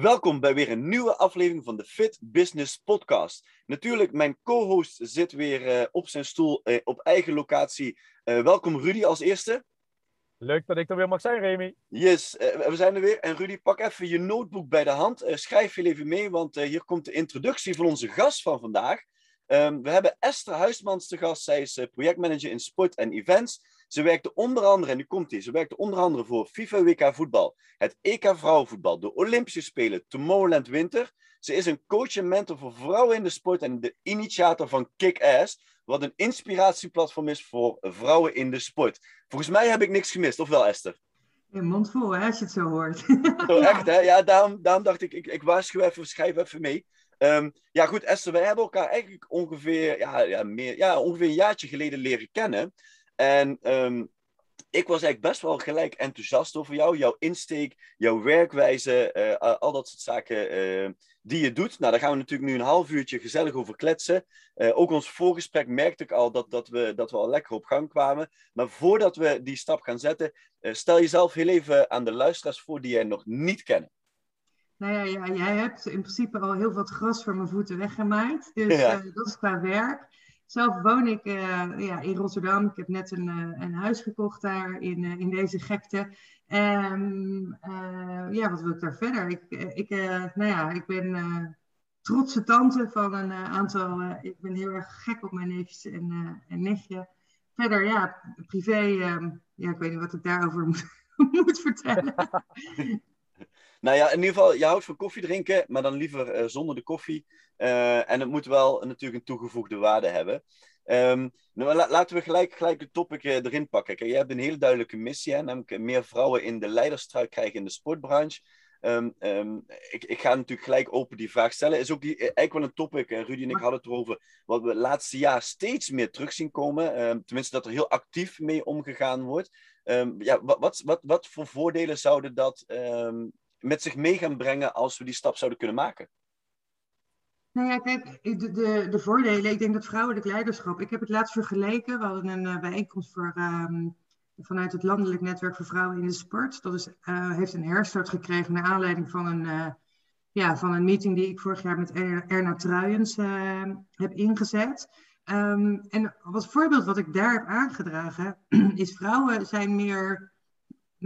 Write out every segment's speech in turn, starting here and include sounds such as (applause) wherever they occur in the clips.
Welkom bij weer een nieuwe aflevering van de Fit Business Podcast. Natuurlijk, mijn co-host zit weer eh, op zijn stoel eh, op eigen locatie. Eh, welkom Rudy als eerste. Leuk dat ik er weer mag zijn, Remy. Yes, we zijn er weer. En Rudy, pak even je notebook bij de hand. schrijf je even mee, want hier komt de introductie van onze gast van vandaag. Ehm, we hebben Esther Huismans te gast. Zij is projectmanager in sport en events. Ze werkte onder andere, en nu komt hij, ze werkte onder andere voor FIFA WK voetbal, het EK vrouwenvoetbal, de Olympische Spelen, Tomorrowland Winter. Ze is een coach en mentor voor vrouwen in de sport en de initiator van Kick-Ass, wat een inspiratieplatform is voor vrouwen in de sport. Volgens mij heb ik niks gemist, of wel Esther? Je mond vol, hè, als je het zo hoort. Zo, (laughs) echt, hè? Ja, daarom, daarom dacht ik, ik, ik waarschuw even, schrijf even mee. Ehm, ja, goed, Esther, wij hebben elkaar eigenlijk ongeveer, ja, ja, meer, ja, ongeveer een jaartje geleden leren kennen. En ehm, ik was eigenlijk best wel gelijk enthousiast over jou, jouw insteek, jouw werkwijze, uh, al dat soort zaken uh, die je doet. Nou, daar gaan we natuurlijk nu een half uurtje gezellig over kletsen. Uh, ook ons voorgesprek merkte ik al dat, dat, we, dat we al lekker op gang kwamen. Maar voordat we die stap gaan zetten, stel jezelf heel even aan de luisteraars voor die jij nog niet kennen. Nou ja, ja, jij hebt in principe al heel wat gras voor mijn voeten weggemaaid. Dus ja. dat is qua werk. Zelf woon ik uh, ja, in Rotterdam. Ik heb net een, uh, een huis gekocht daar in, uh, in deze gekte. En ja, wat wil ik daar verder? Ik, ik, nou ja, ik ben trotse tante van een aantal. ik ben heel erg gek op mijn neefjes en, en nichtje. Verder, ja, privé. ja, ik weet niet wat ik daarover (laughs) moet, moet vertellen. (laughs) Nou ja, in ieder geval, je houdt van koffie drinken, maar dan liever uh, zonder de koffie. Uh, en het moet wel natuurlijk een toegevoegde waarde hebben. Um, nou, la laten we gelijk, gelijk de topic uh, erin pakken. Kijk, je hebt een hele duidelijke missie, hè, namelijk meer vrouwen in de leiderstruik krijgen in de sportbranche. Um, um, ik, ik, ga natuurlijk gelijk open die vraag stellen. Is ook die, eigenlijk wel een topic, Rudy en ik hadden het erover, wat we het laatste jaar steeds meer terug zien komen. tenminste, dat er heel actief mee omgegaan wordt. ja, wat, wat, wat, wat voor voordelen zouden dat met zich mee gaan brengen als we die stap zouden kunnen maken? Nou ja, kijk, de, de, de voordelen, ik denk dat vrouwelijk leiderschap, ik heb het laatst vergeleken, we hadden een uh, bijeenkomst voor, um, vanuit het Landelijk Netwerk voor Vrouwen in de Sport. Dat is, uh, heeft een herstart gekregen naar aanleiding van een, uh, ja, van een meeting die ik vorig jaar met Erna Truijens heb ingezet. Um, en wat voorbeeld wat ik daar heb aangedragen, (clears throat) is vrouwen zijn meer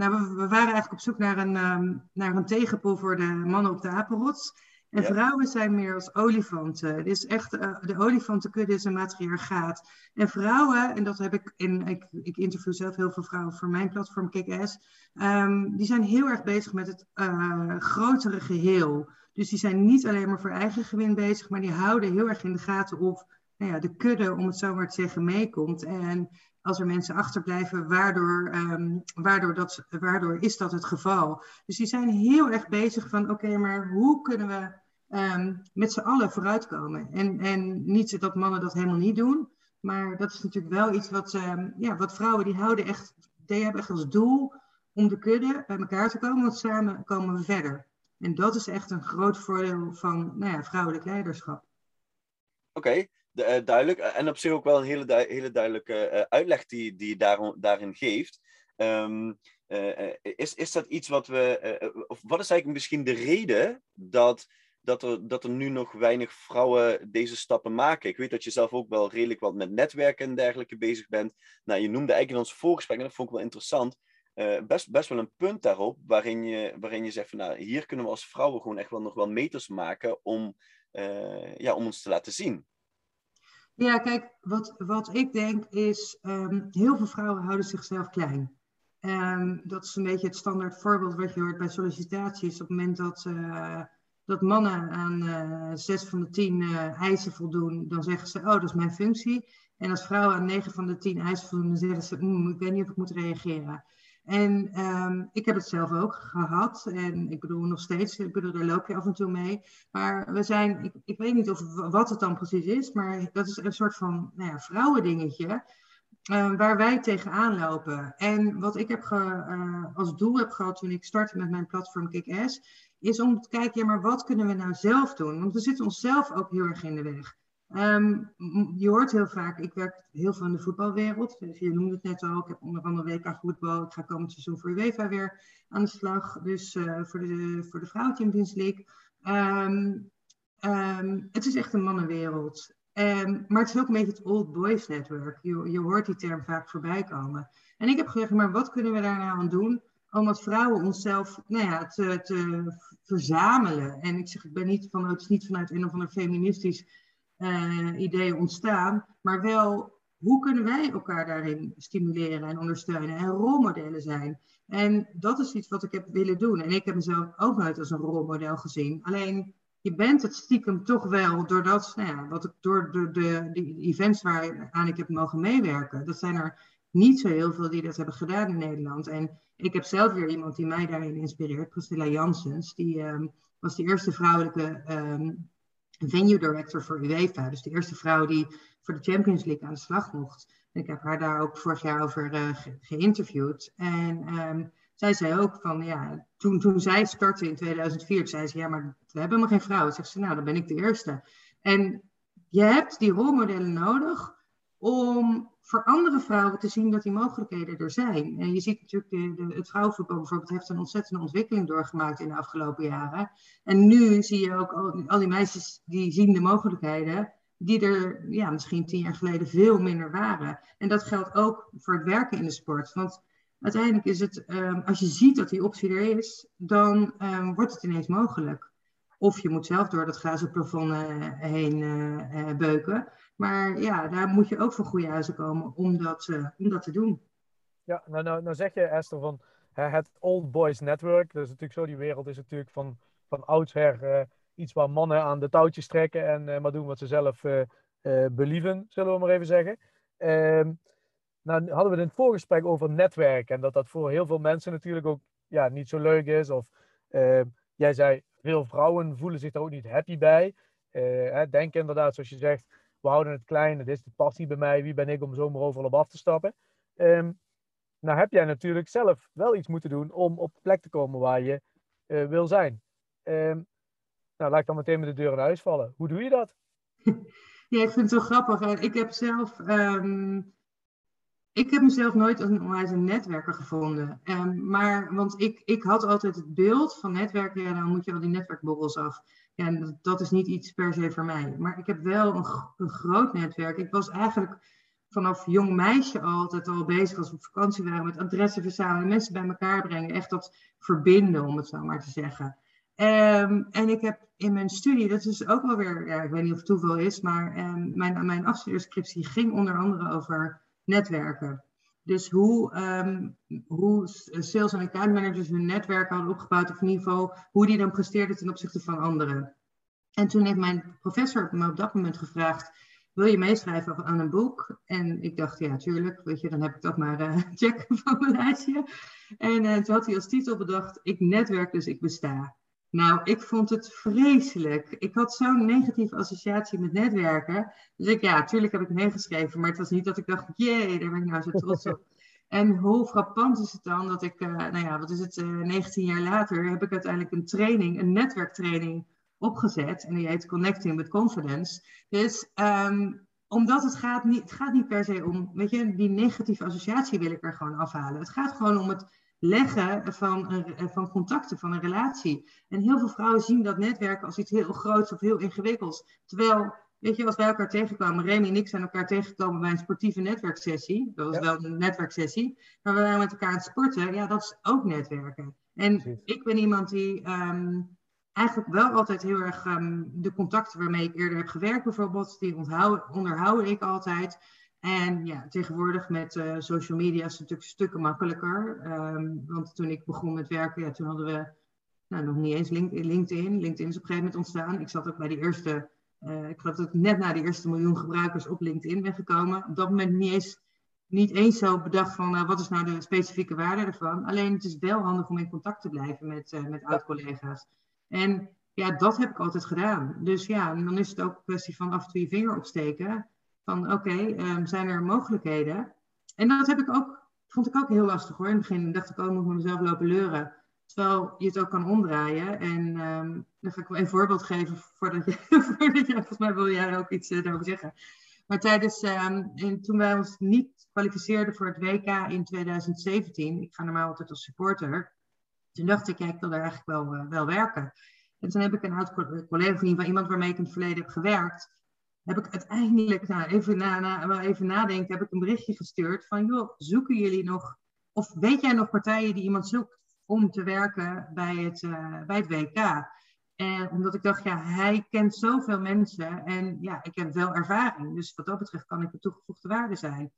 nou, we, we, waren eigenlijk op zoek naar een, um, naar een tegenpol voor de mannen op de apenrots. En vrouwen zijn meer als olifanten. Het is echt, uh, de olifantenkudde is een matriarchaat. En vrouwen, en dat heb ik, in, ik, ik interview zelf heel veel vrouwen voor mijn platform Kick-Ass, um, die zijn heel erg bezig met het uh, grotere geheel. Dus die zijn niet alleen maar voor eigen gewin bezig, maar die houden heel erg in de gaten of nou ja, de kudde, om het zo maar te zeggen, meekomt. En als er mensen achterblijven, waardoor, um, waardoor, dat, waardoor is dat het geval. Dus die zijn heel erg bezig van, oké, maar hoe kunnen we um, met z'n allen vooruitkomen? En, en niet dat mannen dat helemaal niet doen, maar dat is natuurlijk wel iets wat, ja, wat vrouwen die houden echt, die hebben echt als doel om de kudde bij elkaar te komen, want samen komen we verder. En dat is echt een groot voordeel van nou ja, vrouwelijk leiderschap. Oké. Uh, duidelijk. En op zich ook wel een hele, hele duidelijke uh, uitleg die, die daar, daarin geeft. Uh, is, is dat iets wat we. of wat is eigenlijk misschien de reden dat, dat, er, dat er nu nog weinig vrouwen deze stappen maken? Ik weet dat je zelf ook wel redelijk wat met netwerken en dergelijke bezig bent. Nou, je noemde eigenlijk in ons voorgesprek, en dat vond ik wel interessant. best, best wel een punt daarop waarin je, waarin je zegt van nou, hier kunnen we als vrouwen gewoon echt wel nog wel meters maken om, ja, om ons te laten zien. Ja, kijk, wat, wat ik denk is, um, heel veel vrouwen houden zichzelf klein. Um, dat is een beetje het standaard voorbeeld wat je hoort bij sollicitaties. Op het moment dat, uh, dat mannen aan uh, zes van de tien uh, eisen voldoen, dan zeggen ze, oh, dat is mijn functie. En als vrouwen aan negen van de tien eisen voldoen, dan zeggen ze, mm, ik weet niet of ik moet reageren. En ehm, ik heb het zelf ook gehad. En ik bedoel nog steeds, ik bedoel, daar loop je af en toe mee. Maar we zijn, ik, ik weet niet of, wat het dan precies is, maar dat is een soort van nou ja, vrouwendingetje. Uh, waar wij tegenaan lopen. En wat ik heb ge, uh, als doel heb gehad toen ik startte met mijn platform Kick-Ass, is om te kijken, ja, maar wat kunnen we nou zelf doen? Want we zitten onszelf ook heel erg in de weg. Um, je hoort heel vaak, ik werk heel veel in de voetbalwereld. Dus je noemde het net al, ik heb onder andere WK voetbal. Ik ga komend seizoen voor UEFA weer aan de slag. Dus uh, voor de, voor de Vrouwen Champions League. Um, um, het is echt een mannenwereld. maar het is ook een beetje het old boys network. Je, je hoort die term vaak voorbij komen. En ik heb gezegd, maar wat kunnen we daar nou aan doen? Om als vrouwen onszelf nou ja, te, te verzamelen. En ik zeg, ik ben niet vanuit, niet vanuit een of ander feministisch uh, ideeën ontstaan, maar wel hoe kunnen wij elkaar daarin stimuleren en ondersteunen en rolmodellen zijn. En dat is iets wat ik heb willen doen. En ik heb mezelf ook nooit als een rolmodel gezien. Alleen je bent het stiekem toch wel doordat, nou ja, wat ik door de, de, de events waaraan ik heb mogen meewerken, dat zijn er niet zo heel veel die dat hebben gedaan in Nederland. En ik heb zelf weer iemand die mij daarin inspireert, Priscilla Janssens. Die um, was de eerste vrouwelijke um, venue director voor UEFA. Dus de eerste vrouw die voor de Champions League aan de slag mocht. En ik heb haar daar ook vorig jaar over uh, geïnterviewd. En um, zij zei ook van, ja, toen, toen zij startte in 2004, zei ze, ja, maar we hebben helemaal geen vrouwen. Zegt ze, nou, dan ben ik de eerste. En je hebt die rolmodellen nodig om voor andere vrouwen te zien dat die mogelijkheden er zijn. En je ziet natuurlijk, de, de, het vrouwenvoetbal bijvoorbeeld heeft een ontzettende ontwikkeling doorgemaakt in de afgelopen jaren. En nu zie je ook al, al die meisjes die zien de mogelijkheden, die er ja, misschien tien jaar geleden veel minder waren. En dat geldt ook voor het werken in de sport. Want uiteindelijk is het, um, als je ziet dat die optie er is, dan um, wordt het ineens mogelijk. Of je moet zelf door dat glazen plafond uh, heen uh, uh, beuken. Maar ja, daar moet je ook voor goede huizen komen om dat, uh, om dat te doen. Ja, nou, nou, nou zeg je Esther van het Old Boys Network. Dat is natuurlijk zo, die wereld is natuurlijk van, van oudsher uh, iets waar mannen aan de touwtjes trekken en uh, maar doen wat ze zelf believen, zullen we maar even zeggen. Ehm, nou hadden we het in het voorgesprek over netwerk en dat dat voor heel veel mensen natuurlijk ook ja, niet zo leuk is. Of ehm, jij zei, veel vrouwen voelen zich daar ook niet happy bij. denk inderdaad, zoals je zegt, we houden het klein, het is de passie bij mij, wie ben ik om zomaar overal op af te stappen. Um, nou heb jij natuurlijk zelf wel iets moeten doen om op de plek te komen waar je uh, wil zijn. Um, nou, laat ik dan meteen met de deur in huis vallen. Hoe doe je dat? (laughs) Ja, ik vind het wel grappig. Ik heb zelf, um, ik heb mezelf nooit als een onwijs netwerker gevonden. Maar, want ik, ik had altijd het beeld van netwerken, ja, dan moet je al die netwerkborrels af. En dat is niet iets per se voor mij. Maar ik heb wel een, een groot netwerk. Ik was eigenlijk vanaf jong meisje altijd al bezig als we op vakantie waren met adressen verzamelen, mensen bij elkaar brengen, echt dat verbinden, om het zo maar te zeggen. Um, en ik heb in mijn studie, dat is ook wel weer, ja, ik weet niet of het toeval is, maar um, mijn, mijn afstudeerscriptie ging onder andere over netwerken. Dus hoe, um, hoe sales- en account managers hun netwerken hadden opgebouwd, of geval hoe die dan presteerden ten opzichte van anderen. En toen heeft mijn professor me op dat moment gevraagd: Wil je meeschrijven aan een boek? En ik dacht: Ja, tuurlijk. Weet je, dan heb ik dat maar uh, (laughs) checken van mijn lijstje. En uh, toen had hij als titel bedacht: Ik netwerk, dus ik besta. Nou, ik vond het vreselijk. Ik had zo'n negatieve associatie met netwerken. Dus ik, ja, natuurlijk heb ik meegeschreven, maar het was niet dat ik dacht, jee, daar ben ik nou zo trots op. (laughs) En hoe frappant is het dan dat ik, uh, nou ja, wat is het, uh, 19 jaar later heb ik uiteindelijk een training, een netwerktraining opgezet. En die heet Connecting with Confidence. Dus um, omdat het gaat, niet, het gaat niet per se om, weet je, die negatieve associatie wil ik er gewoon afhalen. Het gaat gewoon om het leggen van, een, van contacten, van een relatie. En heel veel vrouwen zien dat netwerken als iets heel groots of heel ingewikkelds. Terwijl, weet je, als wij elkaar tegenkwamen, Remy en ik zijn elkaar tegengekomen bij een sportieve netwerksessie. Dat was ja. wel een netwerksessie. Maar we waren met elkaar aan het sporten. Ja, dat is ook netwerken. En Precies. ik ben iemand die um, eigenlijk wel altijd heel erg um, de contacten waarmee ik eerder heb gewerkt, bijvoorbeeld, die onthoud, onderhoud ik altijd. En ja, tegenwoordig met uh, social media is het natuurlijk stukken makkelijker. Um, want toen ik begon met werken, ja, toen hadden we nou, nog niet eens LinkedIn. LinkedIn is op een gegeven moment ontstaan. Ik zat ook bij die eerste, uh, ik geloof dat ik net na de eerste miljoen gebruikers op LinkedIn ben gekomen. Op dat moment niet eens niet eens zo bedacht van uh, wat is nou de specifieke waarde ervan. Alleen het is wel handig om in contact te blijven met, uh, met oud-collega's. En ja, dat heb ik altijd gedaan. Dus ja, dan is het ook een kwestie van af en toe je vinger opsteken. Van oké, um, zijn er mogelijkheden? En dat heb ik ook, vond ik ook heel lastig hoor. In het begin dacht ik ook, nog met mezelf lopen leuren. Terwijl je het ook kan omdraaien. En um, dan ga ik wel een voorbeeld geven voordat je, (laughs) voordat je volgens mij wil jij ook iets uh, daarover zeggen. Maar tijdens, um, in, toen wij ons niet kwalificeerden voor het WK in 2017, ik ga normaal altijd als supporter, toen dacht ik, ja, ik wil daar eigenlijk wel, uh, wel werken. En toen heb ik een oud collega van iemand waarmee ik in het verleden heb gewerkt, heb ik uiteindelijk, nou, even, na, na, even nadenken, heb ik een berichtje gestuurd van, joh, zoeken jullie nog, of weet jij nog partijen die iemand zoekt om te werken bij het, uh, bij het WK? En omdat ik dacht, ja, hij kent zoveel mensen en ja, ik heb wel ervaring. Dus wat dat betreft kan ik een toegevoegde waarde zijn.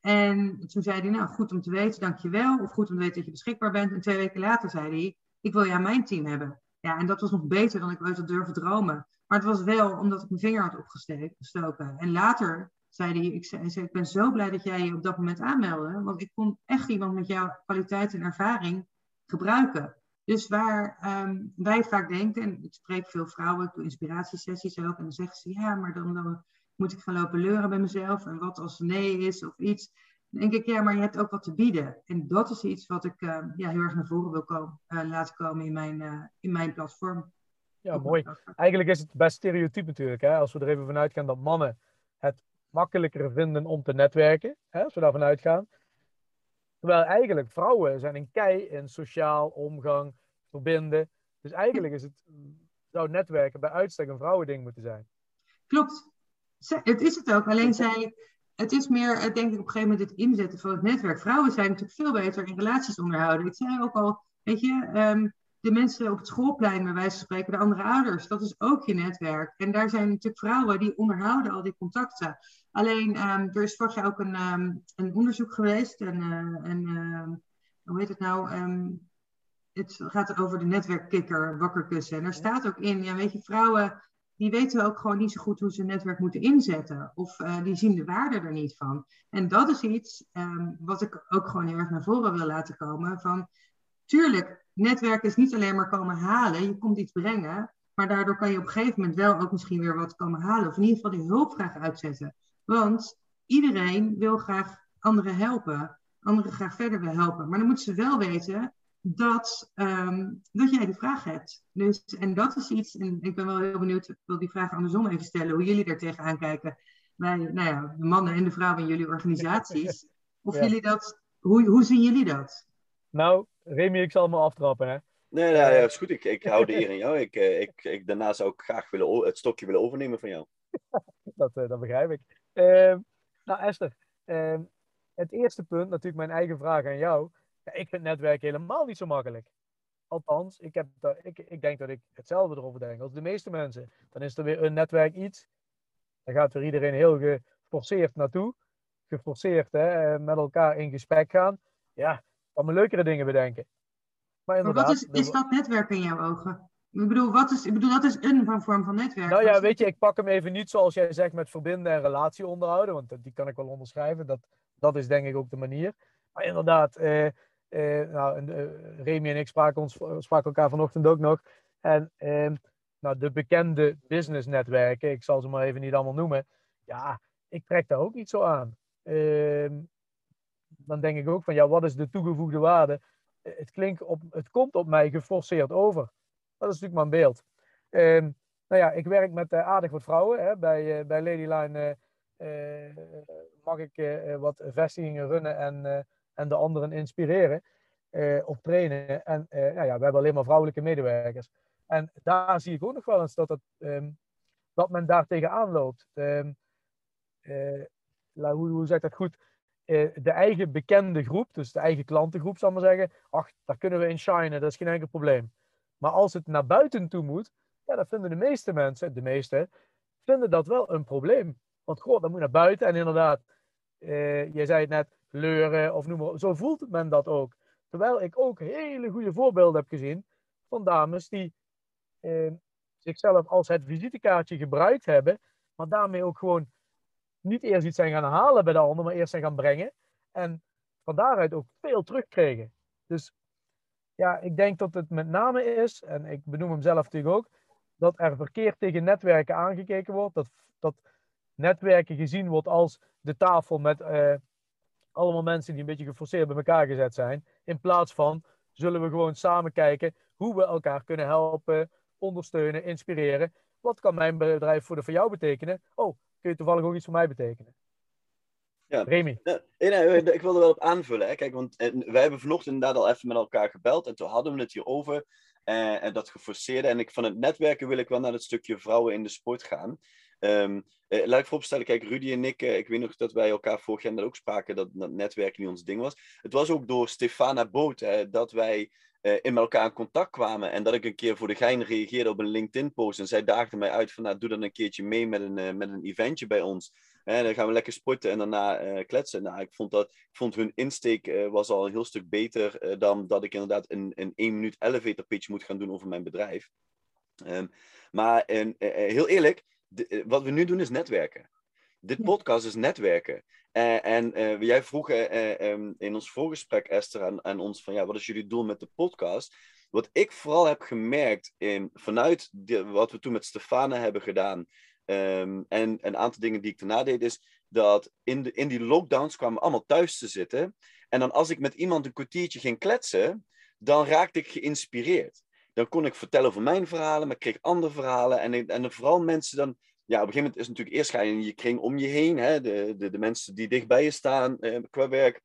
En toen zei hij, nou, goed om te weten, dankjewel. Of goed om te weten dat je beschikbaar bent. En twee weken later zei hij, ik wil jou mijn team hebben. Ja, en dat was nog beter dan ik ooit had durven dromen. Maar het was wel omdat ik mijn vinger had opgestoken. En later zei hij, ik, zei, ik ben zo blij dat jij je op dat moment aanmeldde. Want ik kon echt iemand met jouw kwaliteit en ervaring gebruiken. Dus waar um, wij vaak denken, en ik spreek veel vrouwen, ik doe inspiratiesessies ook, en dan zeggen ze, ja, maar dan, dan moet ik gaan lopen leuren bij mezelf, en wat als nee is of iets. Denk ik, ja, maar je hebt ook wat te bieden. En dat is iets wat ik uh, ja, heel erg naar voren wil komen, uh, laten komen in mijn, uh, in mijn platform. Ja, mooi. Eigenlijk is het best stereotyp natuurlijk, hè? als we er even vanuit gaan dat mannen het makkelijker vinden om te netwerken, hè? als we daarvan uitgaan. Terwijl eigenlijk vrouwen zijn een kei in sociaal omgang, verbinden. Dus eigenlijk is het, zou netwerken bij uitstek een vrouwending moeten zijn. Klopt. Het is het ook. Alleen zij, het is meer, denk ik, op een gegeven moment het inzetten van het netwerk. Vrouwen zijn natuurlijk veel beter in relaties onderhouden. Ik zei ook al, weet je, um, de mensen op het schoolplein, bij wijze van spreken, de andere ouders, dat is ook je netwerk. En daar zijn natuurlijk vrouwen die onderhouden al die contacten. Alleen, um, er is vorig jaar ook een, um, een onderzoek geweest. En, uh, en uh, hoe heet het nou? Het gaat over de netwerkkikker wakkerkussen. En daar staat ook in, ja, weet je, vrouwen die weten ook gewoon niet zo goed hoe ze netwerk moeten inzetten. Of uh, die zien de waarde er niet van. En dat is iets wat ik ook gewoon erg naar voren wil laten komen. Van, tuurlijk, netwerk is niet alleen maar komen halen. Je komt iets brengen. Maar daardoor kan je op een gegeven moment wel ook misschien weer wat komen halen. Of in ieder geval die hulp graag uitzetten. Want iedereen wil graag anderen helpen. Anderen graag verder wil helpen. Maar dan moeten ze wel weten dat, um, dat jij die vraag hebt. Dus, en dat is iets, en ik ben wel heel benieuwd, ik wil die vraag andersom even stellen, hoe jullie daar tegenaan kijken. Bij nou ja, de mannen en de vrouwen in jullie organisaties. (laughs) Of ja. jullie dat, hoe, hoe zien jullie dat? Nou, Remy, ik zal me aftrappen, hè? Nee, nee, dat is goed. Ik, ik hou de eer in jou. Ik, ik, ik, daarna zou ik graag willen, het stokje willen overnemen van jou. (laughs) dat, uh, dat begrijp ik. Uh, nou, Esther, uh, het eerste punt, natuurlijk mijn eigen vraag aan jou. Ja, (laughs) ik vind netwerken helemaal niet zo makkelijk. Althans, ik, heb ik, ik denk dat ik hetzelfde erover denk als de meeste mensen. Dan is er weer een netwerk iets. Dan gaat er iedereen heel geforceerd naartoe. Geforceerd hè, met elkaar in gesprek gaan. Ja, kan me leukere dingen bedenken. Maar, maar wat is, is dat netwerk in jouw ogen? Ik bedoel, wat is, ik bedoel, dat is een vorm van netwerk. Nou ja, weet je, ik pak hem even niet zoals jij zegt met verbinden en relatie onderhouden, want die kan ik wel onderschrijven. Dat, dat is denk ik ook de manier. Maar inderdaad, eh, eh, nou, uh, Remy en ik spraken, ons, spraken elkaar vanochtend ook nog. En eh, nou, de bekende businessnetwerken, ik zal ze maar even niet allemaal noemen. Ja, ik trek daar ook niet zo aan. Ehm, dan denk ik ook van, ja, wat is de toegevoegde waarde? Het, klinkt op, het komt op mij geforceerd over. Dat is natuurlijk mijn beeld. Um, nou ja, ik werk met uh, aardig wat vrouwen. Hè. Bij, uh, bij Ladyline uh, mag ik wat vestigingen runnen en, en de anderen inspireren of trainen. En nou ja, we hebben alleen maar vrouwelijke medewerkers. En daar zie ik ook nog wel eens dat, het, dat men daar tegenaan loopt. Um, hoe, hoe zeg dat goed? de eigen bekende groep, dus de eigen klantengroep, zal maar zeggen. Ach, daar kunnen we in shinen, dat is geen enkel probleem. Maar als het naar buiten toe moet, ja, dan vinden de meeste mensen, de meeste, vinden dat wel een probleem. Want god, dat moet naar buiten. En inderdaad, eh, je zei het net, leuren of noem maar Zo voelt men dat ook. Terwijl ik ook hele goede voorbeelden heb gezien van dames die eh, zichzelf als het visitekaartje gebruikt hebben, maar daarmee ook gewoon niet eerst iets zijn gaan halen bij de ander, maar eerst zijn gaan brengen. En van daaruit ook veel terugkregen. Dus ja, ik denk dat het met name is, en ik benoem hem zelf natuurlijk ook, dat er verkeerd tegen netwerken aangekeken wordt. Dat, dat netwerken gezien wordt als de tafel met uh, allemaal mensen die een beetje geforceerd bij elkaar gezet zijn. In plaats van zullen we gewoon samen kijken hoe we elkaar kunnen helpen, ondersteunen, inspireren. Wat kan mijn bedrijf voor, de, voor jou betekenen? Oh, kun je toevallig ook iets voor mij betekenen? Ja. Remy. Nee, nee, ik wilde wel op aanvullen. Hè. Kijk, want eh, wij hebben vanochtend inderdaad al even met elkaar gebeld. En toen hadden we het hierover. Eh, en dat geforceerde. En ik, van het netwerken wil ik wel naar het stukje vrouwen in de sport gaan. Um, uh, laat ik vooropstellen, kijk, Rudy en ik, ik weet nog dat wij elkaar vorig jaar ook spraken dat, dat netwerken niet ons ding was. Het was ook door Stefana Boot hè, dat wij uh, in elkaar in contact kwamen. En dat ik een keer voor de gein reageerde op een LinkedIn-post. En zij daagde mij uit van, nou, doe dan een keertje mee met een, met een eventje bij ons. En dan gaan we lekker sporten en daarna kletsen. Nou, ik vond, dat, ik vond hun insteek was al een heel stuk beter dan dat ik inderdaad een, een 1 minuut elevator pitch moet gaan doen over mijn bedrijf. Um, maar heel eerlijk, de, wat we nu doen is netwerken. Dit podcast is netwerken. Uh, en uh, jij vroeg uh, um, in ons voorgesprek, Esther, aan, aan, ons van ja, wat is jullie doel met de podcast? Wat ik vooral heb gemerkt in, vanuit de, wat we toen met Stefane hebben gedaan um, en een aantal dingen die ik daarna deed, is dat in, de, in die lockdowns kwamen we allemaal thuis te zitten. En dan als ik met iemand een kwartiertje ging kletsen, dan raakte ik geïnspireerd. Dan kon ik vertellen over mijn verhalen, maar ik kreeg andere verhalen. En, en vooral mensen dan ja, op een gegeven moment is natuurlijk eerst ga je in je kring om je heen, hè, de, de, de mensen die dicht bij je staan eh, qua werk.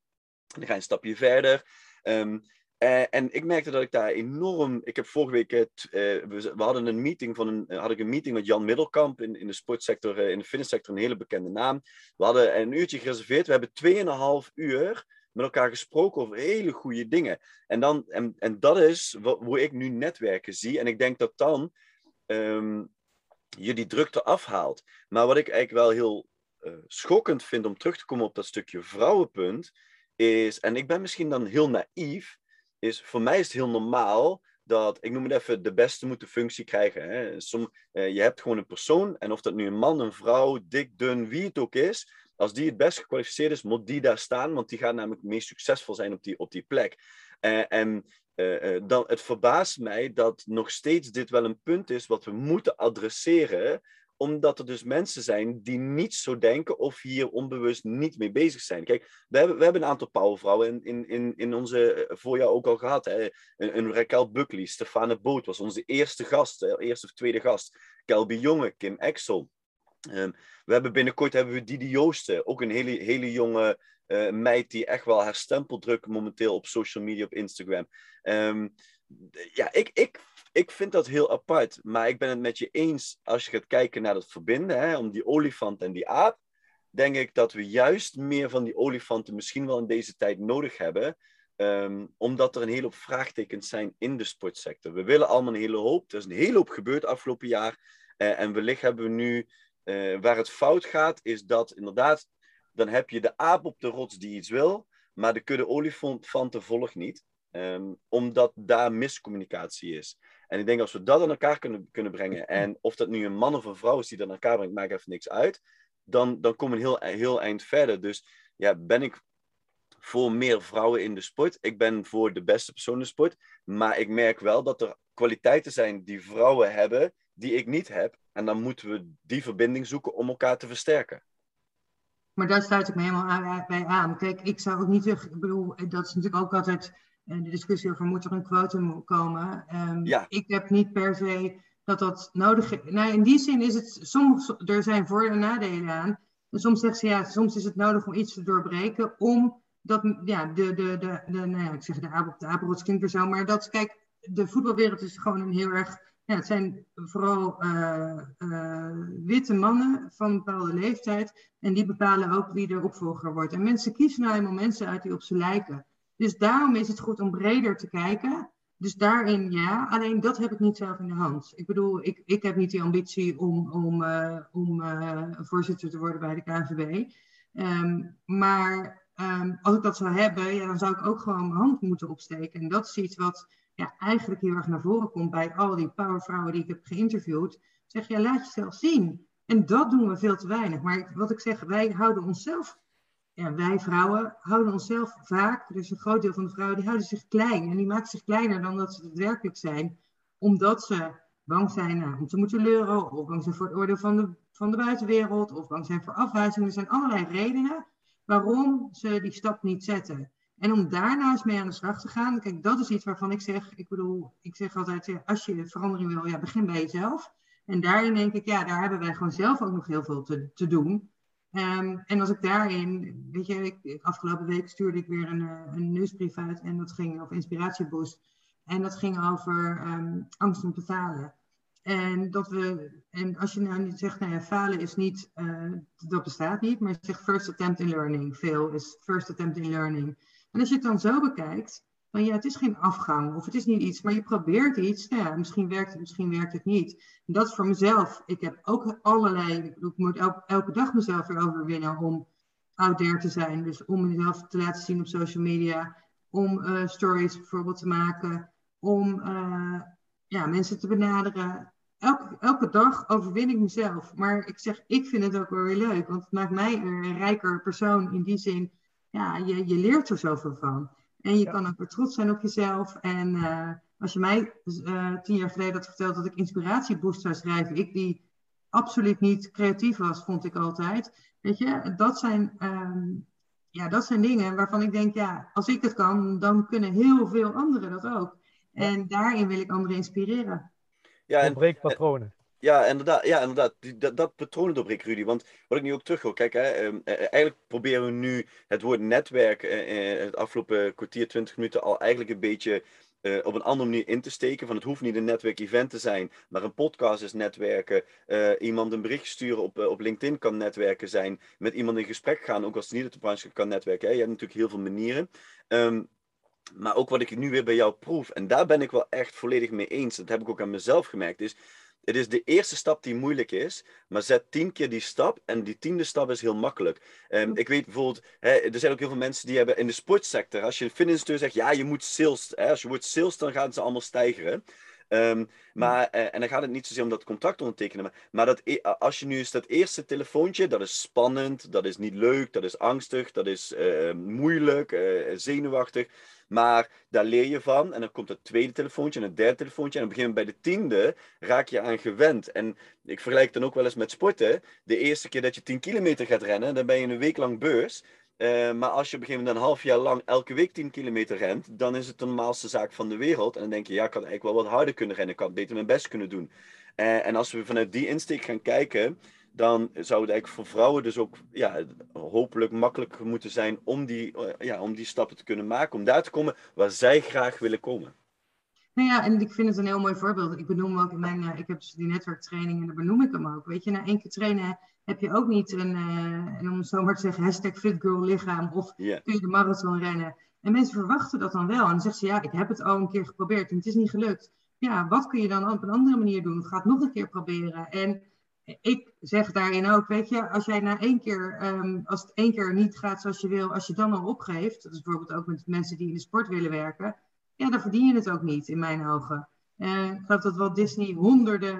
Dan ga je een stapje verder. Um, uh, en ik merkte dat ik daar enorm. Ik heb vorige week. Het, uh, we, hadden een meeting van een. had ik een meeting met Jan Middelkamp in, in de sportsector, in de finisssector, een hele bekende naam. We hadden een uurtje gereserveerd. We hebben 2,5 uur met elkaar gesproken over hele goede dingen. En, dan, en, en dat is wat, hoe ik nu netwerken zie. En ik denk dat dan. Um, je die drukte afhaalt. Maar wat ik eigenlijk wel heel uh, schokkend vind om terug te komen op dat stukje vrouwenpunt, is, en ik ben misschien dan heel naïef, is voor mij is het heel normaal dat, ik noem het even, de beste moet de functie krijgen. Hè. Som, uh, je hebt gewoon een persoon, en of dat nu een man, een vrouw, dik, dun, wie het ook is, als die het best gekwalificeerd is, moet die daar staan, want die gaat namelijk het meest succesvol zijn op die, op die plek. Uh, en uh, dan, het verbaast mij dat nog steeds dit wel een punt is wat we moeten adresseren, omdat er dus mensen zijn die niet zo denken of hier onbewust niet mee bezig zijn. Kijk, we hebben, we hebben een aantal powervrouwen in, in, in, in onze eh, voorjaar ook al gehad. Hè. Een, Raquel Buckley, Stefane Boot was onze eerste gast, eerste of tweede gast. Kelby Jonge, Kim Exel. Um, we hebben binnenkort hebben we Didi Joosten, ook een hele, hele jonge uh, meid die echt wel haar stempel drukt momenteel op social media, op Instagram. Um, ja, ik, ik, ik vind dat heel apart. Maar ik ben het met je eens als je gaat kijken naar het verbinden, hè, om die olifant en die aap. Denk ik dat we juist meer van die olifanten misschien wel in deze tijd nodig hebben. Um, omdat er een hele hoop vraagtekens zijn in de sportsector. We willen allemaal een hele hoop. Er is een hele hoop gebeurd afgelopen jaar. Uh, en wellicht hebben we nu, uh, waar het fout gaat, is dat inderdaad dan heb je de aap op de rots die iets wil, maar de kudde olifanten volgt niet. Um, omdat daar miscommunicatie is. En ik denk als we dat aan elkaar kunnen, kunnen brengen, (clears throat) en of dat nu een man of een vrouw is die dat aan elkaar brengt, maakt even niks uit, dan, dan komen we een heel, heel eind verder. Dus ja, ben ik voor meer vrouwen in de sport. Ik ben voor de beste persoon in de sport. Maar ik merk wel dat er kwaliteiten zijn die vrouwen hebben, die ik niet heb. En dan moeten we die verbinding zoeken om elkaar te versterken. Maar daar sluit ik me helemaal bij aan. Kijk, ik zou ook niet zeggen, ik bedoel, dat is natuurlijk ook altijd eh, de discussie over moet er een quotum komen. Um, ja. Ik heb niet per se dat dat nodig is. Nou, in die zin is het, soms, er zijn voor- en nadelen aan. En soms zegt ze, ja, soms is het nodig om iets te doorbreken, om dat, ja, de, de, de, de nou ja, ik zeg de aap de apenrots klinkt er zo, maar dat, kijk, de voetbalwereld is gewoon een heel erg ja, het zijn vooral uh, uh, witte mannen van een bepaalde leeftijd. En die bepalen ook wie de opvolger wordt. En mensen kiezen nou eenmaal mensen uit die op ze lijken. Dus daarom is het goed om breder te kijken. Dus daarin ja, alleen dat heb ik niet zelf in de hand. Ik bedoel, ik, ik heb niet die ambitie om, om, uh, om voorzitter te worden bij de KNVB. Um, ehm, maar um, als ik dat zou hebben, ja, dan zou ik ook gewoon mijn hand moeten opsteken. En dat is iets wat ja, eigenlijk heel erg naar voren komt bij al die powervrouwen die ik heb geïnterviewd. Zeg je, ja, laat jezelf zien. En dat doen we veel te weinig. Maar wat ik zeg, wij houden onszelf wij vrouwen houden onszelf vaak, dus een groot deel van de vrouwen, die houden zich klein. En die maken zich kleiner dan dat ze daadwerkelijk zijn. Omdat ze bang zijn nou, om te moeten leuren, of bang zijn voor het oordeel van de, van de buitenwereld, of bang zijn voor afwijzing. Er zijn allerlei redenen waarom ze die stap niet zetten. En om daar nou eens mee aan de slag te gaan, kijk, dat is iets waarvan ik zeg, ik bedoel, ik zeg altijd, als je verandering wil, ja, begin bij jezelf. En daarin denk ik, ja, daar hebben wij gewoon zelf ook nog heel veel te, te doen. Um, en als ik daarin, weet je, ik, afgelopen week stuurde ik weer een, eh, een nieuwsbrief uit en dat ging over inspiratieboost. En dat ging over um, angst om te falen. En, dat we, en als je nou niet zegt, nou ja, falen is niet, uh, dat bestaat niet, maar je zegt first attempt in learning. Fail is first attempt in learning. En als je het dan zo bekijkt, dan ja, het is geen afgang of het is niet iets, maar je probeert iets. Nou ja, misschien werkt het, misschien werkt het niet. En dat is voor mezelf. Ik heb ook allerlei, ik moet elke, dag mezelf weer overwinnen om out there te zijn. Dus om mezelf te laten zien op social media, om uh, stories bijvoorbeeld te maken, om uh, ja, mensen te benaderen. Elke, elke dag overwin ik mezelf. Maar ik zeg, ik vind het ook wel weer leuk, want het maakt mij een rijker persoon in die zin. Ja, je, je leert er zoveel van. En je kan ook weer trots zijn op jezelf. En uh, als je mij uh, tien jaar geleden had verteld dat ik inspiratieboost zou schrijven, ik die absoluut niet creatief was, vond ik altijd. Weet je, dat zijn, um, ja, dat zijn dingen waarvan ik denk, ja, als ik het kan, dan kunnen heel veel anderen dat ook. En daarin wil ik anderen inspireren. Ja, en, breek patronen. Ja, inderdaad. Ja, inderdaad. Dat, dat patroon doorbreken, Rudy. Want wat ik nu ook terug wil, kijk, hè, ehm, eh, eigenlijk proberen we nu het woord netwerk uh, het afgelopen kwartier, 20 minuten al eigenlijk een beetje uh, op een andere manier in te steken. Van het hoeft niet een netwerkevent te zijn, maar een podcast is netwerken. Iemand een bericht sturen op, op LinkedIn kan netwerken zijn. Met iemand in gesprek gaan, ook als het niet uit de branche kan netwerken. Hè. Je hebt natuurlijk heel veel manieren. Um, maar ook wat ik nu weer bij jou proef, en daar ben ik wel echt volledig mee eens. Dat heb ik ook aan mezelf gemerkt. Is het is de eerste stap die moeilijk is, maar zet tien keer die stap en die tiende stap is heel makkelijk. Um, ik weet bijvoorbeeld, hè, er zijn ook heel veel mensen die hebben in de sportsector, als je een fitnessinstructeur zegt, ja, je moet sales, hè, als je wordt sales, dan gaan ze allemaal stijgen. Um, maar, uh, en dan gaat het niet zozeer om dat contract ondertekenen. Maar, maar dat, e, als je nu eens dat eerste telefoontje, dat is spannend, dat is niet leuk, dat is angstig, dat is uh, moeilijk, uh, zenuwachtig. Maar daar leer je van. En dan komt het tweede telefoontje en het derde telefoontje. En op een gegeven moment bij de tiende raak je aan gewend. En ik vergelijk dan ook wel eens met sporten. De eerste keer dat je 10 kilometer gaat rennen, dan ben je een week lang beurs. Uh, maar als je op een gegeven moment een half jaar lang elke week 10 kilometer rent, dan is het de normaalste zaak van de wereld. En dan denk je, ja, ik had eigenlijk wel wat harder kunnen rennen. Ik had beter mijn best kunnen doen. Uh, en als we vanuit die insteek gaan kijken, dan zou het eigenlijk voor vrouwen dus ook ja, hopelijk makkelijker moeten zijn om die, eh, ja, om die stappen te kunnen maken. Om daar te komen waar zij graag willen komen. Nou ja, en ik vind het een heel mooi voorbeeld. Ik benoem ook in mijn, uh, ik heb dus die netwerktraining en daar benoem ik hem ook. Weet je, na één keer trainen heb je ook niet een, uh, om het zo maar te zeggen, hashtag fitgirl lichaam of yeah. kun je de marathon rennen. En mensen verwachten dat dan wel. En dan zeggen ze, ja, ik heb het al een keer geprobeerd en het is niet gelukt. Ja, wat kun je dan op een andere manier doen? Ga het nog een keer proberen. En ik zeg daarin ook, weet je, als jij na één keer, um, als het één keer niet gaat zoals je wil, als je dan al opgeeft, dat is bijvoorbeeld ook met mensen die in de sport willen werken, ja, dan verdien je het ook niet, in mijn ogen. Uh, ik geloof dat Walt Disney honderden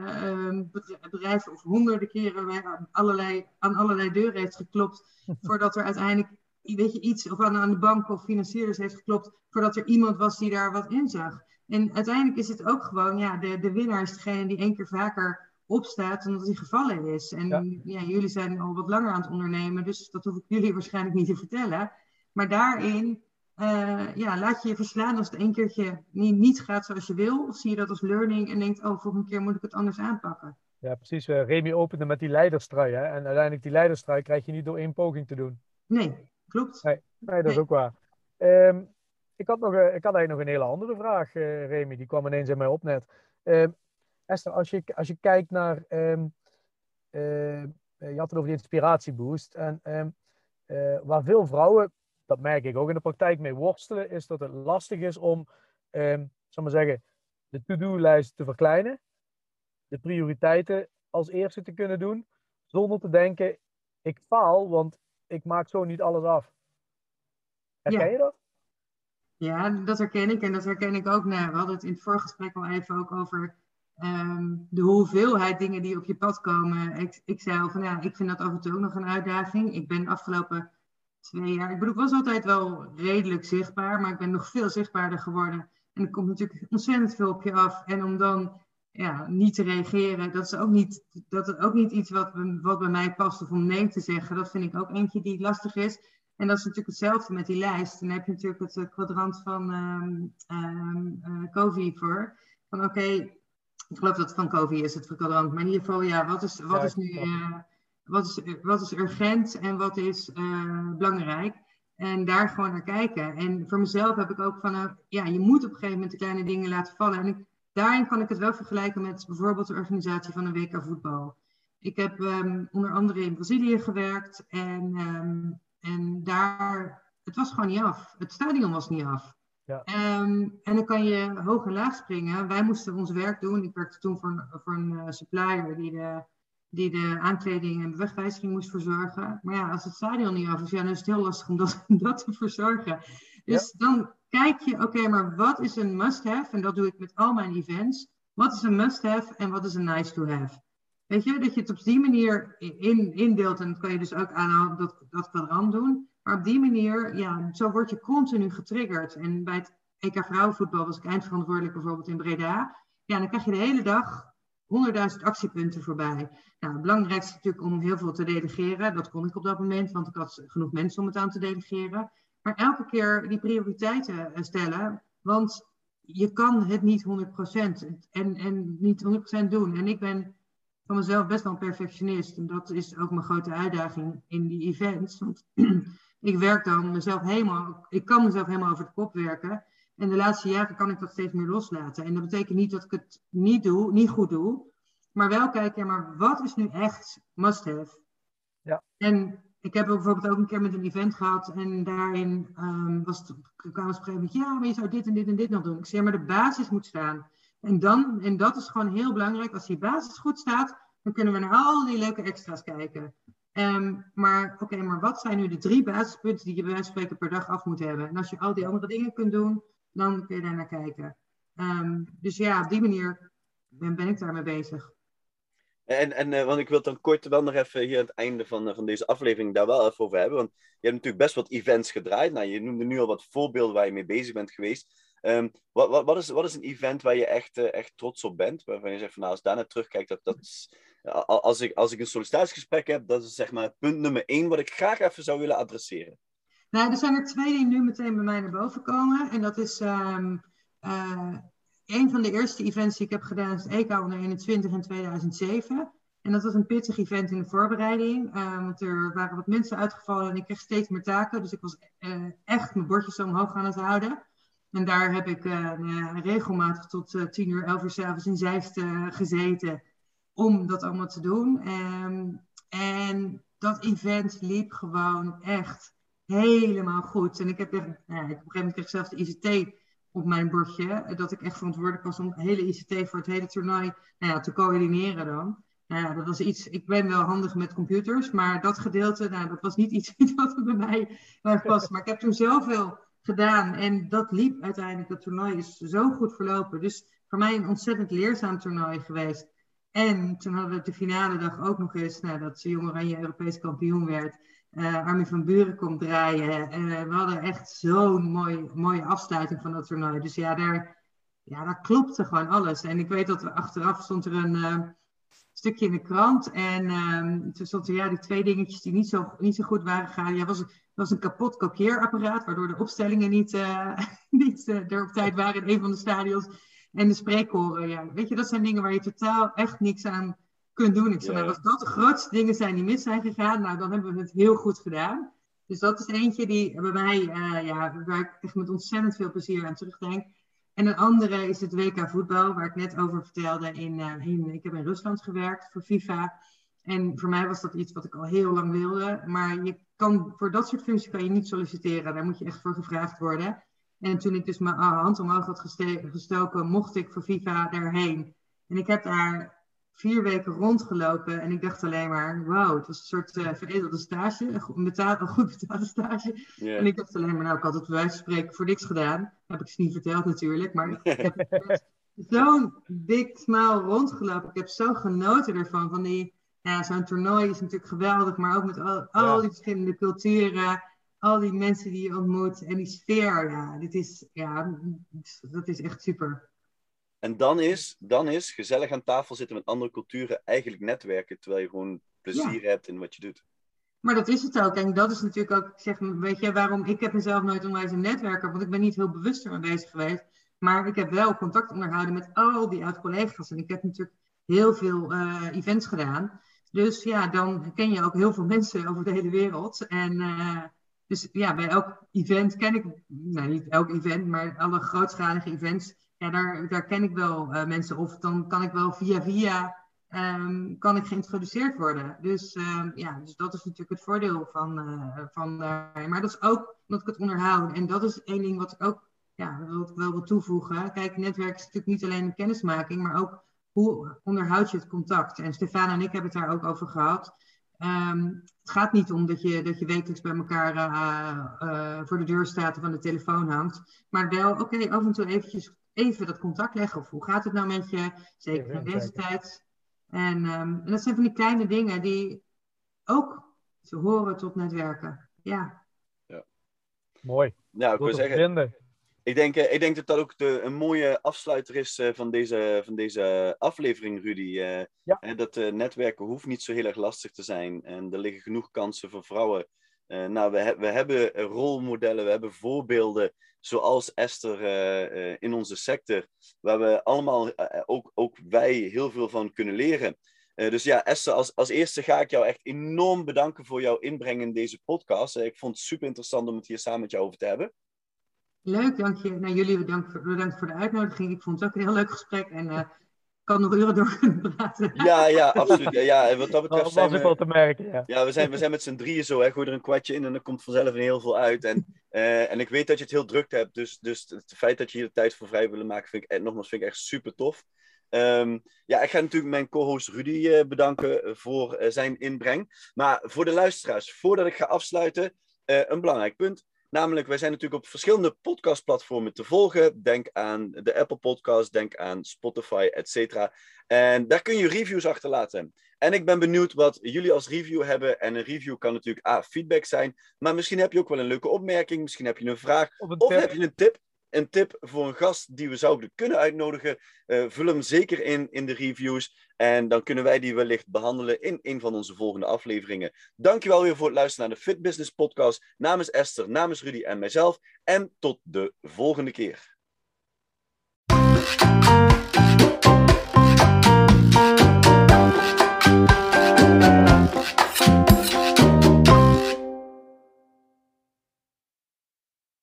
uh, bedrijven of honderden keren aan allerlei, aan allerlei deuren heeft geklopt. (laughs) voordat er uiteindelijk weet je, iets of aan, aan de bank of financierders heeft geklopt. voordat er iemand was die daar wat in zag. En uiteindelijk is het ook gewoon, ja, de, de winnaar is degene die één keer vaker opstaat dan dat hij gevallen is. En ja. ja. jullie zijn al wat langer aan het ondernemen, dus dat hoef ik jullie (laughs) waarschijnlijk niet te vertellen. Maar daarin uh, ja, laat je je verslaan als het een keertje niet, niet gaat zoals je wil. Of zie je dat als learning en denkt, oh, volgende keer moet ik het anders aanpakken. Ja, precies. Uh, Remy opende met die leiderstrui. Hè? En uiteindelijk die leiderstrui krijg je niet door één poging te doen. Nee, klopt. Nee, nee dat is ook waar. Um, ik, had nog, uh, ik had eigenlijk nog een hele andere vraag, uh, Remy. Die kwam ineens in mij op net. Um, Esther, als je, als je kijkt naar... Um, je had het over die inspiratieboost. En waar veel vrouwen dat merk ik ook in de praktijk mee worstelen, is dat het lastig is om, um, zal maar zeggen, de to-do-lijst te verkleinen, de prioriteiten als eerste te kunnen doen, zonder te denken, ik faal, want ik maak zo niet alles af. Herken ja. je dat? Ja, dat herken ik en dat herken ik ook. Nou, we hadden het in het vorige gesprek al even ook over um, de hoeveelheid dingen die op je pad komen. Ik, ik zei al van ja, ik vind dat af en toe ook nog een uitdaging. Ik ben afgelopen twee jaar. Ik bedoel, ik was altijd wel redelijk zichtbaar, maar ik ben nog veel zichtbaarder geworden. En er komt natuurlijk ontzettend veel op je af. En om dan ja, niet te reageren, dat is ook niet, dat is ook niet iets wat, wat bij mij past of om nee te zeggen. Dat vind ik ook eentje die lastig is. En dat is natuurlijk hetzelfde met die lijst. Dan heb je natuurlijk het eh, kwadrant van um, um, COVID voor. Van oké, ik geloof dat het van COVID is, het kwadrant. Maar in ieder geval, ja, wat is, wat is nu... Uh, wat is, wat is urgent en wat is uh, belangrijk? En daar gewoon naar kijken. En voor mezelf heb ik ook van, uh, ja, je moet op een gegeven moment de kleine dingen laten vallen. En ik, daarin kan ik het wel vergelijken met bijvoorbeeld de organisatie van een WK voetbal. Ik heb um, onder andere in Brazilië gewerkt en, um, en daar, het was gewoon niet af. Het stadion was niet af. Ja. Um, en dan kan je hoog en laag springen. Wij moesten ons werk doen. Ik werkte toen voor een, voor een uh, supplier die de die de aankleding en bewegwijziging moest verzorgen. Maar ja, als het stadion niet af is, ja, dan is het heel lastig om dat, (laughs) dat te verzorgen. Dus ja. dan kijk je, oké, okay, maar wat is een must-have? En dat doe ik met al mijn events. Wat is een must-have en wat is een nice-to-have? Weet je, dat je het op die manier in, indeelt. En dat kan je dus ook aan dat, dat kwadrant doen. Maar op die manier, ja, zo word je continu getriggerd. En bij het EK vrouwenvoetbal was ik eindverantwoordelijk bijvoorbeeld in Breda. Ja, dan krijg je de hele dag 100.000 actiepunten voorbij. Nou, het belangrijkste is natuurlijk om heel veel te delegeren. Dat kon ik op dat moment, want ik had genoeg mensen om het aan te delegeren. Maar elke keer die prioriteiten eh, stellen, want je kan het niet 100% en, en niet 100% doen. En ik ben van mezelf best wel een perfectionist. En dat is ook mijn grote uitdaging in die events. Want (clears throat) ik werk dan mezelf helemaal, ik kan mezelf helemaal over de kop werken. En de laatste jaren kan ik dat steeds meer loslaten. En dat betekent niet dat ik het niet doe, niet goed doe. Maar wel kijken, maar wat is nu echt must have? Ja. En ik heb bijvoorbeeld ook een keer met een event gehad. En daarin um, was het, kwam het op een gegeven moment, ja, maar je zou dit en dit en dit nog doen. Ik zeg, maar de basis moet staan. En, dan, en dat is gewoon heel belangrijk. Als die basis goed staat, dan kunnen we naar al die leuke extra's kijken. Um, maar oké, maar wat zijn nu de drie basispunten die je bij wijze van spreken per dag af moet hebben? En als je al die andere dingen kunt doen, dan kun je daar naar kijken. Um, dus ja, op die manier ben, ben ik daarmee bezig. En, en uh, want ik wil dan kort wel nog even hier aan het einde van, uh, van deze aflevering daar wel even over hebben. Want je hebt natuurlijk best wat events gedraaid. Nou, je noemde nu al wat voorbeelden waar je mee bezig bent geweest. Um, wat, wat, wat, is, wat is een event waar je echt, uh, echt trots op bent? Waarvan je zegt van nou, als daar naar terugkijkt, dat, dat als, ik, als ik een sollicitatiegesprek heb, dat is zeg maar punt nummer één wat ik graag even zou willen adresseren. Nou, er zijn er twee die nu meteen bij mij naar boven komen. En dat is um, uh, een van de eerste events die ik heb gedaan, is het EK onder 21 in 2007. En dat was een pittig event in de voorbereiding. Uh, want er waren wat mensen uitgevallen en ik kreeg steeds meer taken. Dus ik was echt mijn bordjes omhoog aan het houden. En daar heb ik uh, regelmatig tot uh, 10 uur, 11 uur s'avonds in Zeist gezeten om dat allemaal te doen. Um, en dat event liep gewoon echt helemaal goed. En ik heb echt, nou, op een gegeven moment kreeg zelfs de ICT op mijn bordje. Dat ik echt verantwoordelijk was om hele ICT voor het hele toernooi nou ja, te coördineren dan. Nou ja, dat was iets, ik ben wel handig met computers, maar dat gedeelte, nou, dat was niet (laughs) iets wat bij mij was. Maar ik heb toen zoveel gedaan en dat liep uiteindelijk. Dat toernooi is zo goed verlopen. Dus voor mij een ontzettend leerzaam toernooi geweest. En toen hadden we de finale dag ook nog eens, nou, dat ze Jong Oranje Europees kampioen werd. Uh, Armin van Buren komt draaien. Uh, we hadden echt zo'n mooi, mooie afsluiting van dat toernooi. Dus ja, daar, ja, daar klopte gewoon alles. En ik weet dat we achteraf stond er een uh, stukje in de krant. En ehm, toen stond er ja, die twee dingetjes die niet zo, niet zo goed waren gegaan. Ja, was, was een kapot kopieerapparaat, waardoor de opstellingen niet, (laughs) niet er op tijd waren in een van de stadions. En de spreekkoren, ja. Weet je, dat zijn dingen waar je totaal echt niks aan kunt doen. Ik zei, nou, als dat de grootste dingen zijn die mis zijn gegaan, nou, dan hebben we het heel goed gedaan. Dus dat is eentje die bij mij, uh, ja, waar ik echt met ontzettend veel plezier aan terugdenk. En een andere is het WK voetbal, waar ik net over vertelde. In, uh, in, ik heb in Rusland gewerkt voor FIFA. En voor mij was dat iets wat ik al heel lang wilde. Maar je kan, voor dat soort functies kan je niet solliciteren. Daar moet je echt voor gevraagd worden. En toen ik dus mijn hand omhoog had gestoken, mocht ik voor FIFA daarheen. En ik heb daar vier weken rondgelopen en ik dacht alleen maar, wow, het was een soort uh, veredelde stage, een, betaal, een goed betaalde stage. Yeah. En ik dacht alleen maar, nou, ik had het bij wijze van spreken voor niks gedaan. heb ik ze niet verteld natuurlijk, maar ik (laughs) heb zo'n dik smaal rondgelopen. Ik heb zo genoten ervan, van die, ja, zo'n toernooi is natuurlijk geweldig, maar ook met al, al die verschillende culturen. al die mensen die je ontmoet en die sfeer, ja, dit is, ja, dat is echt super. En dan is, dan is gezellig aan tafel zitten met andere culturen eigenlijk netwerken, terwijl je gewoon plezier hebt in wat je doet. Maar dat is het ook. En dat is natuurlijk ook, zeg, weet je, waarom ik heb mezelf nooit onwijs een netwerker, want ik ben niet heel bewust ermee bezig geweest. Maar ik heb wel contact onderhouden met al die oud-collega's. En ik heb natuurlijk heel veel uh, events gedaan. Dus ja, dan ken je ook heel veel mensen over de hele wereld. En uh, dus ja, bij elk event ken ik, nou niet elk event, maar alle grootschalige events, ja, daar, daar ken ik wel uh, mensen. Of dan kan ik wel via via um, kan ik geïntroduceerd worden. Dus um, ja, dus dat is natuurlijk het voordeel van, uh, van maar dat is ook omdat ik het onderhoud. En dat is één ding wat ik ook ja, wil, wel wil toevoegen. Kijk, netwerk is natuurlijk niet alleen een kennismaking, maar ook hoe onderhoud je het contact. En Stefan en ik hebben het daar ook over gehad. Um, het gaat niet om dat je, dat je wekelijks bij elkaar uh, voor de deur staat of aan de telefoon hangt. Maar wel, oké, af en toe eventjes even dat contact leggen. Of hoe gaat het nou met je? Zeker in deze tijd. En, um, en, dat zijn van die kleine dingen die ook te horen tot netwerken. Ja. ja. Mooi. Nou, ik wil zeggen, ik denk, ik denk dat dat ook de, een mooie afsluiter is uh, van, deze, van deze aflevering, Rudy. Uh, ja. dat netwerken hoeft niet zo heel erg lastig te zijn. En er liggen genoeg kansen voor vrouwen. nou, we, we hebben rolmodellen, we hebben voorbeelden zoals Esther in onze sector, waar we allemaal, ook, ook wij, heel veel van kunnen leren. dus ja, Esther, als, als eerste ga ik jou echt enorm bedanken voor jouw inbreng in deze podcast. ik vond het super interessant om het hier samen met jou over te hebben. Leuk, dank je. Nou, jullie bedankt voor, bedankt voor de uitnodiging. Ik vond het ook een heel leuk gesprek en uh, kan nog uren door kunnen (laughs) praten. Ja, ja, absoluut. Ja, ja, en wat dat betreft dat was ik wel te merken, ja. Ja, we zijn, we zijn met z'n drieën zo, hè. gooi er een kwartje in en dan komt vanzelf heel veel uit. En, uh, en ik weet dat je het heel druk hebt, dus, dus het feit dat je hier de tijd voor vrij willen maken, vind ik, nogmaals, vind ik echt super tof. Um, ja, ik ga natuurlijk mijn co-host Rudy uh, bedanken voor uh, zijn inbreng. Maar voor de luisteraars, voordat ik ga afsluiten, een belangrijk punt. Namelijk, wij zijn natuurlijk op verschillende podcastplatformen te volgen. Denk aan de Apple Podcast, denk aan Spotify, et cetera. En daar kun je reviews achterlaten. En ik ben benieuwd wat jullie als review hebben. En een review kan natuurlijk A, feedback zijn. Maar misschien heb je ook wel een leuke opmerking. Misschien heb je een vraag. Of, een of heb je een tip een tip voor een gast die we zouden kunnen uitnodigen, uh, vul hem zeker in in de reviews. En dan kunnen wij die wellicht behandelen in een van onze volgende afleveringen. Dankjewel weer voor het luisteren naar de Fit Business Podcast. Namens Esther, namens Rudy en mijzelf. En tot de volgende keer.